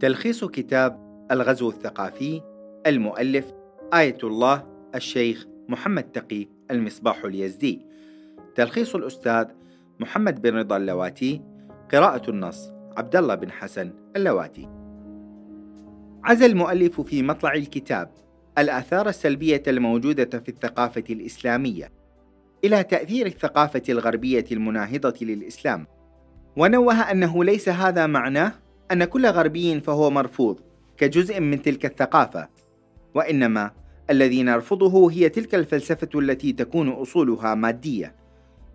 تلخيص كتاب الغزو الثقافي المؤلف آية الله الشيخ محمد تقي المصباح اليزدي. تلخيص الأستاذ محمد بن رضا اللواتي قراءة النص عبد الله بن حسن اللواتي. عزى المؤلف في مطلع الكتاب الآثار السلبية الموجودة في الثقافة الإسلامية إلى تأثير الثقافة الغربية المناهضة للإسلام ونوه أنه ليس هذا معناه أن كل غربي فهو مرفوض كجزء من تلك الثقافة. وإنما الذي نرفضه هي تلك الفلسفة التي تكون أصولها مادية.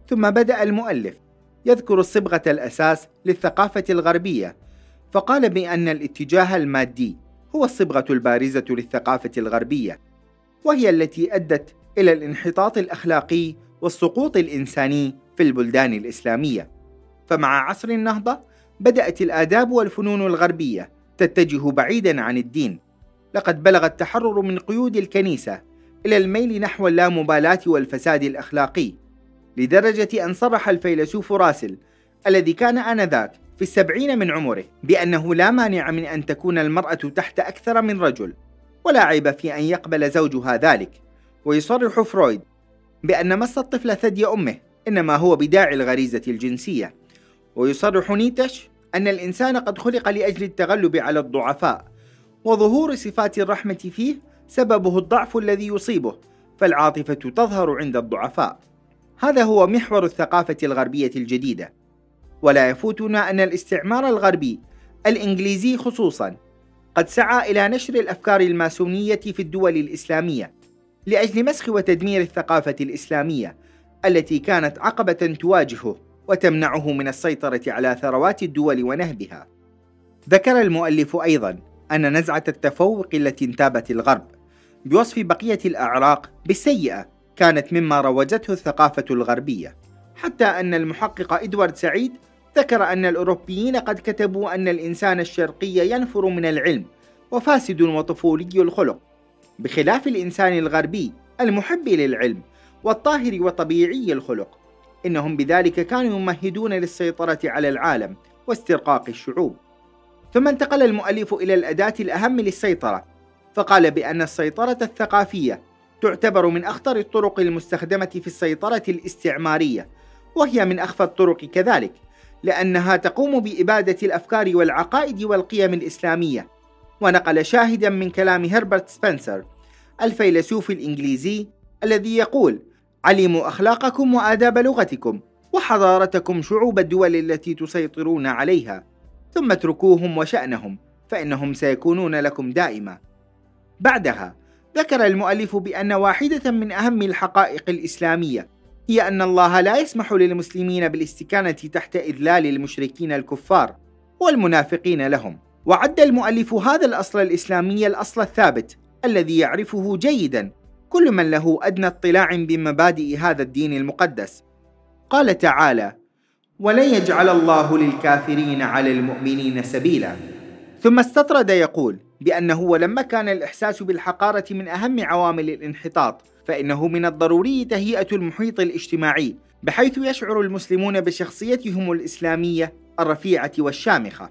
ثم بدأ المؤلف يذكر الصبغة الأساس للثقافة الغربية فقال بأن الاتجاه المادي هو الصبغة البارزة للثقافة الغربية وهي التي أدت إلى الانحطاط الأخلاقي والسقوط الإنساني في البلدان الإسلامية. فمع عصر النهضة بدأت الآداب والفنون الغربية تتجه بعيدا عن الدين. لقد بلغ التحرر من قيود الكنيسة إلى الميل نحو اللامبالاة والفساد الأخلاقي لدرجة أن صرح الفيلسوف راسل الذي كان آنذاك في السبعين من عمره بأنه لا مانع من أن تكون المرأة تحت أكثر من رجل ولا عيب في أن يقبل زوجها ذلك. ويصرح فرويد بأن مس الطفل ثدي أمه إنما هو بداعي الغريزة الجنسية. ويصرح نيتش أن الإنسان قد خلق لأجل التغلب على الضعفاء وظهور صفات الرحمة فيه سببه الضعف الذي يصيبه فالعاطفة تظهر عند الضعفاء. هذا هو محور الثقافة الغربية الجديدة. ولا يفوتنا أن الاستعمار الغربي الإنجليزي خصوصا قد سعى إلى نشر الأفكار الماسونية في الدول الإسلامية لأجل مسخ وتدمير الثقافة الإسلامية التي كانت عقبة تواجهه. وتمنعه من السيطرة على ثروات الدول ونهبها. ذكر المؤلف أيضا أن نزعة التفوق التي انتابت الغرب بوصف بقية الأعراق بالسيئة كانت مما روجته الثقافة الغربية، حتى أن المحقق إدوارد سعيد ذكر أن الأوروبيين قد كتبوا أن الإنسان الشرقي ينفر من العلم وفاسد وطفولي الخلق، بخلاف الإنسان الغربي المحب للعلم والطاهر وطبيعي الخلق. إنهم بذلك كانوا يمهدون للسيطرة على العالم واسترقاق الشعوب. ثم انتقل المؤلف إلى الأداة الأهم للسيطرة، فقال بأن السيطرة الثقافية تعتبر من أخطر الطرق المستخدمة في السيطرة الاستعمارية، وهي من أخفى الطرق كذلك، لأنها تقوم بإبادة الأفكار والعقائد والقيم الإسلامية. ونقل شاهدا من كلام هربرت سبنسر الفيلسوف الإنجليزي الذي يقول: علموا أخلاقكم وآداب لغتكم وحضارتكم شعوب الدول التي تسيطرون عليها ثم اتركوهم وشأنهم فإنهم سيكونون لكم دائما. بعدها ذكر المؤلف بأن واحدة من أهم الحقائق الإسلامية هي أن الله لا يسمح للمسلمين بالاستكانة تحت إذلال المشركين الكفار والمنافقين لهم. وعد المؤلف هذا الأصل الإسلامي الأصل الثابت الذي يعرفه جيدا كل من له أدنى اطلاع بمبادئ هذا الدين المقدس. قال تعالى ولن يجعل الله للكافرين على المؤمنين سبيلا. ثم استطرد يقول بأنه ولما كان الإحساس بالحقارة من أهم عوامل الانحطاط فإنه من الضروري تهيئة المحيط الاجتماعي بحيث يشعر المسلمون بشخصيتهم الإسلامية الرفيعة والشامخة.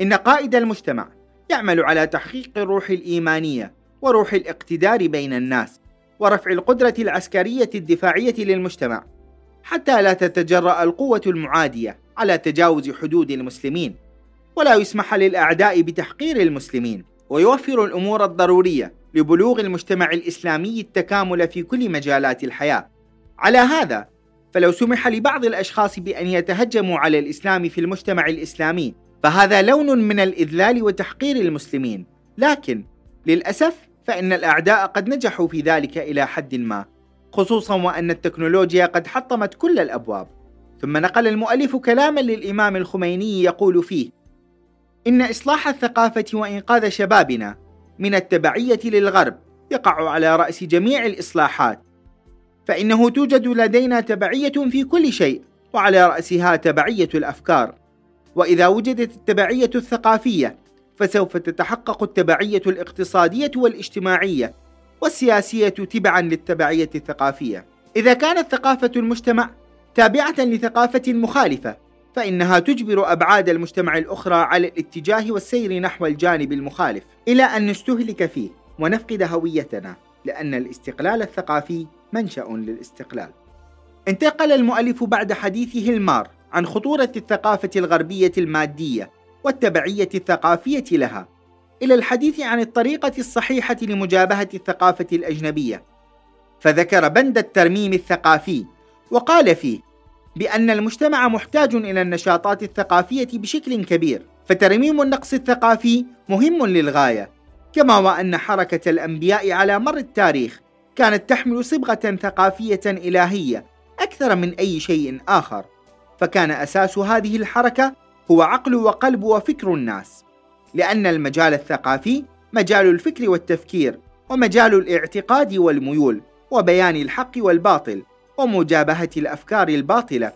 إن قائد المجتمع يعمل على تحقيق الروح الإيمانية وروح الاقتدار بين الناس ورفع القدرة العسكرية الدفاعية للمجتمع حتى لا تتجرأ القوة المعادية على تجاوز حدود المسلمين ولا يسمح للأعداء بتحقير المسلمين ويوفر الأمور الضرورية لبلوغ المجتمع الإسلامي التكامل في كل مجالات الحياة. على هذا فلو سمح لبعض الأشخاص بأن يتهجموا على الإسلام في المجتمع الإسلامي فهذا لون من الإذلال وتحقير المسلمين. لكن للأسف فإن الأعداء قد نجحوا في ذلك إلى حد ما خصوصا وأن التكنولوجيا قد حطمت كل الأبواب. ثم نقل المؤلف كلاما للإمام الخميني يقول فيه إن إصلاح الثقافة وإنقاذ شبابنا من التبعية للغرب يقع على رأس جميع الإصلاحات فإنه توجد لدينا تبعية في كل شيء وعلى رأسها تبعية الأفكار. وإذا وجدت التبعية الثقافية فسوف تتحقق التبعية الاقتصادية والاجتماعية والسياسية تبعا للتبعية الثقافية. إذا كانت ثقافة المجتمع تابعة لثقافة مخالفة، فإنها تجبر أبعاد المجتمع الأخرى على الاتجاه والسير نحو الجانب المخالف إلى أن نستهلك فيه ونفقد هويتنا لأن الاستقلال الثقافي منشأ للاستقلال. انتقل المؤلف بعد حديثه المار عن خطورة الثقافة الغربية المادية والتبعية الثقافية لها إلى الحديث عن الطريقة الصحيحة لمجابهة الثقافة الأجنبية. فذكر بند الترميم الثقافي وقال فيه بأن المجتمع محتاج إلى النشاطات الثقافية بشكل كبير، فترميم النقص الثقافي مهم للغاية، كما وأن حركة الأنبياء على مر التاريخ كانت تحمل صبغة ثقافية إلهية أكثر من أي شيء آخر، فكان أساس هذه الحركة هو عقل وقلب وفكر الناس، لأن المجال الثقافي مجال الفكر والتفكير، ومجال الاعتقاد والميول، وبيان الحق والباطل، ومجابهة الأفكار الباطلة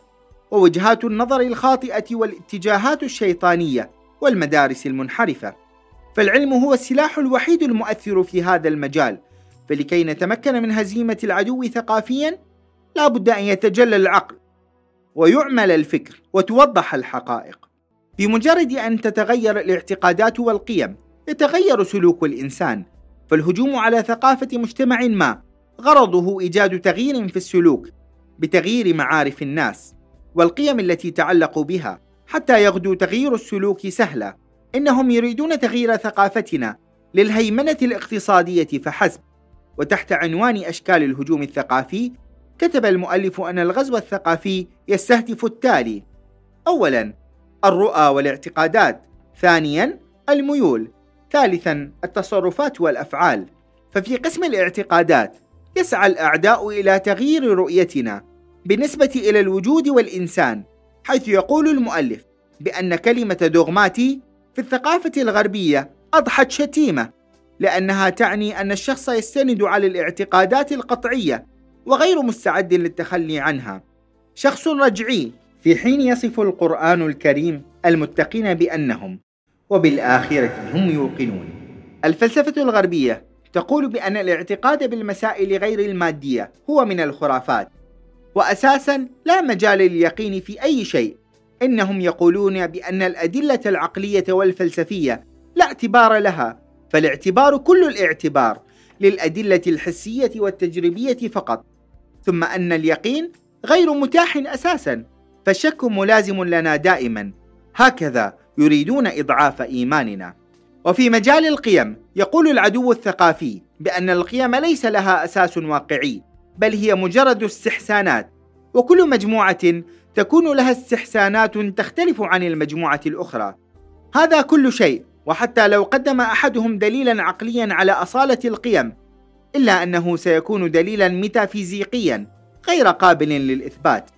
ووجهات النظر الخاطئة والاتجاهات الشيطانية والمدارس المنحرفة. فالعلم هو السلاح الوحيد المؤثر في هذا المجال فلكي نتمكن من هزيمة العدو ثقافيا لا بد أن يتجلى العقل ويعمل الفكر وتوضح الحقائق. بمجرد أن تتغير الاعتقادات والقيم يتغير سلوك الإنسان فالهجوم على ثقافة مجتمع ما غرضه إيجاد تغيير في السلوك بتغيير معارف الناس والقيم التي تعلقوا بها حتى يغدو تغيير السلوك سهلا. إنهم يريدون تغيير ثقافتنا للهيمنة الاقتصادية فحسب. وتحت عنوان أشكال الهجوم الثقافي كتب المؤلف أن الغزو الثقافي يستهدف التالي. اولا الرؤى والاعتقادات. ثانيا الميول. ثالثا التصرفات والأفعال. ففي قسم الاعتقادات يسعى الأعداء إلى تغيير رؤيتنا بالنسبة إلى الوجود والإنسان حيث يقول المؤلف بأن كلمة دوغماتي في الثقافة الغربية أضحت شتيمة لأنها تعني أن الشخص يستند على الاعتقادات القطعية وغير مستعد للتخلي عنها. شخص رجعي في حين يصف القرآن الكريم المتقين بأنهم وبالآخرة هم يوقنون. الفلسفة الغربية تقول بأن الاعتقاد بالمسائل غير المادية هو من الخرافات وأساسا لا مجال لليقين في أي شيء. إنهم يقولون بأن الأدلة العقلية والفلسفية لا اعتبار لها فالاعتبار كل الاعتبار للأدلة الحسية والتجريبية فقط. ثم أن اليقين غير متاح أساسا. فالشك ملازم لنا دائما. هكذا يريدون إضعاف إيماننا. وفي مجال القيم يقول العدو الثقافي بأن القيم ليس لها أساس واقعي بل هي مجرد استحسانات. وكل مجموعة تكون لها استحسانات تختلف عن المجموعة الأخرى. هذا كل شيء وحتى لو قدم أحدهم دليلا عقليا على أصالة القيم إلا أنه سيكون دليلا ميتافيزيقيا غير قابل للإثبات.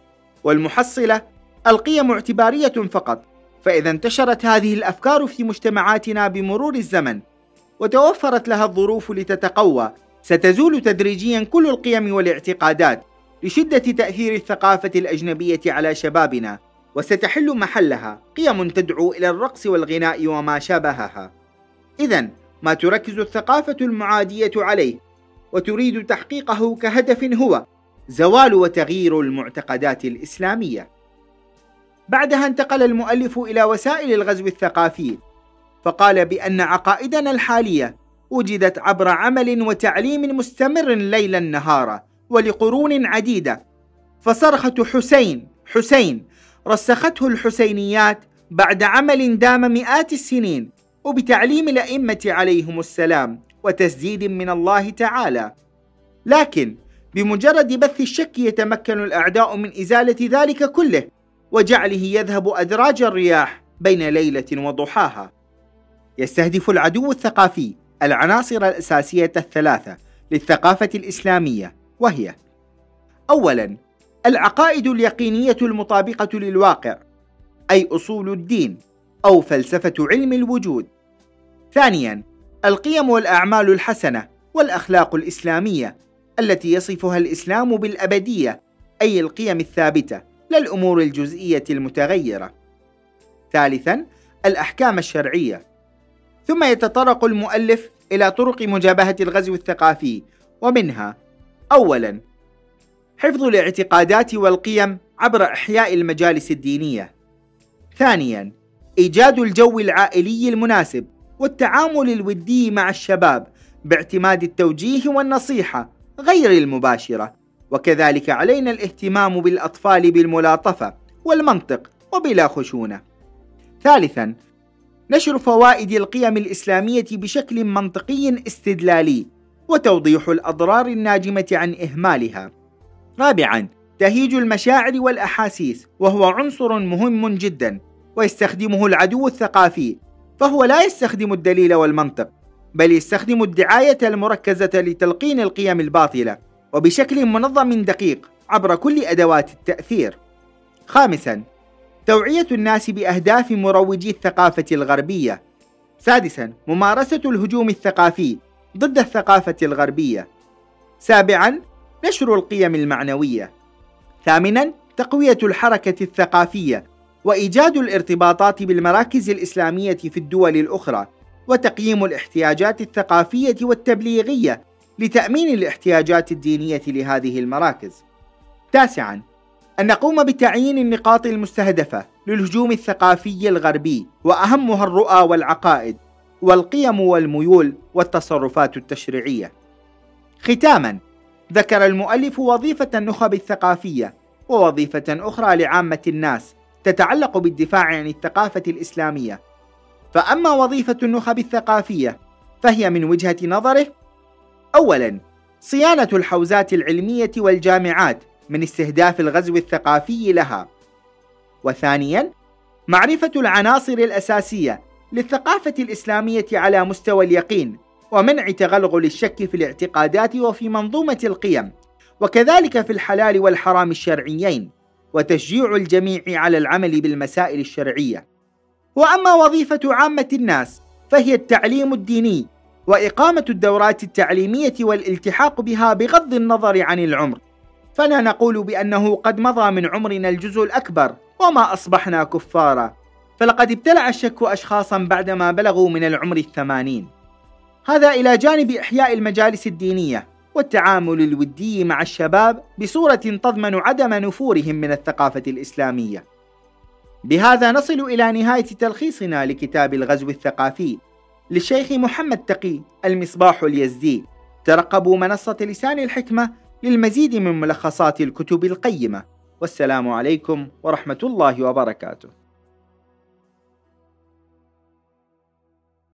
والمحصلة القيم اعتبارية فقط فإذا انتشرت هذه الأفكار في مجتمعاتنا بمرور الزمن وتوفرت لها الظروف لتتقوى ستزول تدريجيا كل القيم والاعتقادات لشدة تأثير الثقافة الأجنبية على شبابنا وستحل محلها قيم تدعو إلى الرقص والغناء وما شابهها. إذا ما تركز الثقافة المعادية عليه وتريد تحقيقه كهدف هو زوال وتغيير المعتقدات الإسلامية. بعدها انتقل المؤلف إلى وسائل الغزو الثقافي فقال بأن عقائدنا الحالية وجدت عبر عمل وتعليم مستمر ليلا نهارا ولقرون عديدة. فصرخة حسين حسين رسخته الحسينيات بعد عمل دام مئات السنين وبتعليم الأئمة عليهم السلام وتسديد من الله تعالى. لكن بمجرد بث الشك يتمكن الأعداء من إزالة ذلك كله وجعله يذهب أدراج الرياح بين ليلة وضحاها. يستهدف العدو الثقافي العناصر الأساسية الثلاثة للثقافة الإسلامية وهي: أولاً العقائد اليقينية المطابقة للواقع، أي أصول الدين أو فلسفة علم الوجود. ثانياً القيم والأعمال الحسنة والأخلاق الإسلامية التي يصفها الإسلام بالأبدية، أي القيم الثابتة لا الأمور الجزئية المتغيرة. ثالثا الأحكام الشرعية. ثم يتطرق المؤلف إلى طرق مجابهة الغزو الثقافي ومنها أولا حفظ الاعتقادات والقيم عبر إحياء المجالس الدينية ثانيا إيجاد الجو العائلي المناسب والتعامل الودي مع الشباب باعتماد التوجيه والنصيحة غير المباشرة. وكذلك علينا الاهتمام بالأطفال بالملاطفة والمنطق وبلا خشونة. ثالثا نشر فوائد القيم الإسلامية بشكل منطقي استدلالي وتوضيح الأضرار الناجمة عن إهمالها. رابعا تهيج المشاعر والأحاسيس وهو عنصر مهم جدا ويستخدمه العدو الثقافي فهو لا يستخدم الدليل والمنطق. بل يستخدم الدعاية المركزة لتلقين القيم الباطلة وبشكل منظم دقيق عبر كل أدوات التأثير. خامسا توعية الناس بأهداف مروجي الثقافة الغربية. سادسا ممارسة الهجوم الثقافي ضد الثقافة الغربية. سابعا نشر القيم المعنوية. ثامنا تقوية الحركة الثقافية وإيجاد الارتباطات بالمراكز الإسلامية في الدول الأخرى وتقييم الاحتياجات الثقافية والتبليغية لتأمين الاحتياجات الدينية لهذه المراكز. تاسعا أن نقوم بتعيين النقاط المستهدفة للهجوم الثقافي الغربي وأهمها الرؤى والعقائد والقيم والميول والتصرفات التشريعية. ختاما ذكر المؤلف وظيفة النخب الثقافية ووظيفة أخرى لعامة الناس تتعلق بالدفاع عن الثقافة الإسلامية. فأما وظيفة النخب الثقافية فهي من وجهة نظره أولا صيانة الحوزات العلمية والجامعات من استهداف الغزو الثقافي لها. وثانيا معرفة العناصر الأساسية للثقافة الإسلامية على مستوى اليقين ومنع تغلغل الشك في الاعتقادات وفي منظومة القيم وكذلك في الحلال والحرام الشرعيين وتشجيع الجميع على العمل بالمسائل الشرعية. وأما وظيفة عامة الناس فهي التعليم الديني وإقامة الدورات التعليمية والالتحاق بها بغض النظر عن العمر. فلا نقول بأنه قد مضى من عمرنا الجزء الأكبر وما أصبحنا كفارا. فلقد ابتلع الشك اشخاصا بعدما بلغوا من العمر الثمانين. هذا إلى جانب إحياء المجالس الدينية والتعامل الودي مع الشباب بصورة تضمن عدم نفورهم من الثقافة الإسلامية. بهذا نصل إلى نهاية تلخيصنا لكتاب الغزو الثقافي للشيخ محمد تقي المصباح اليزدي. ترقبوا منصة لسان الحكمة للمزيد من ملخصات الكتب القيمة. والسلام عليكم ورحمة الله وبركاته.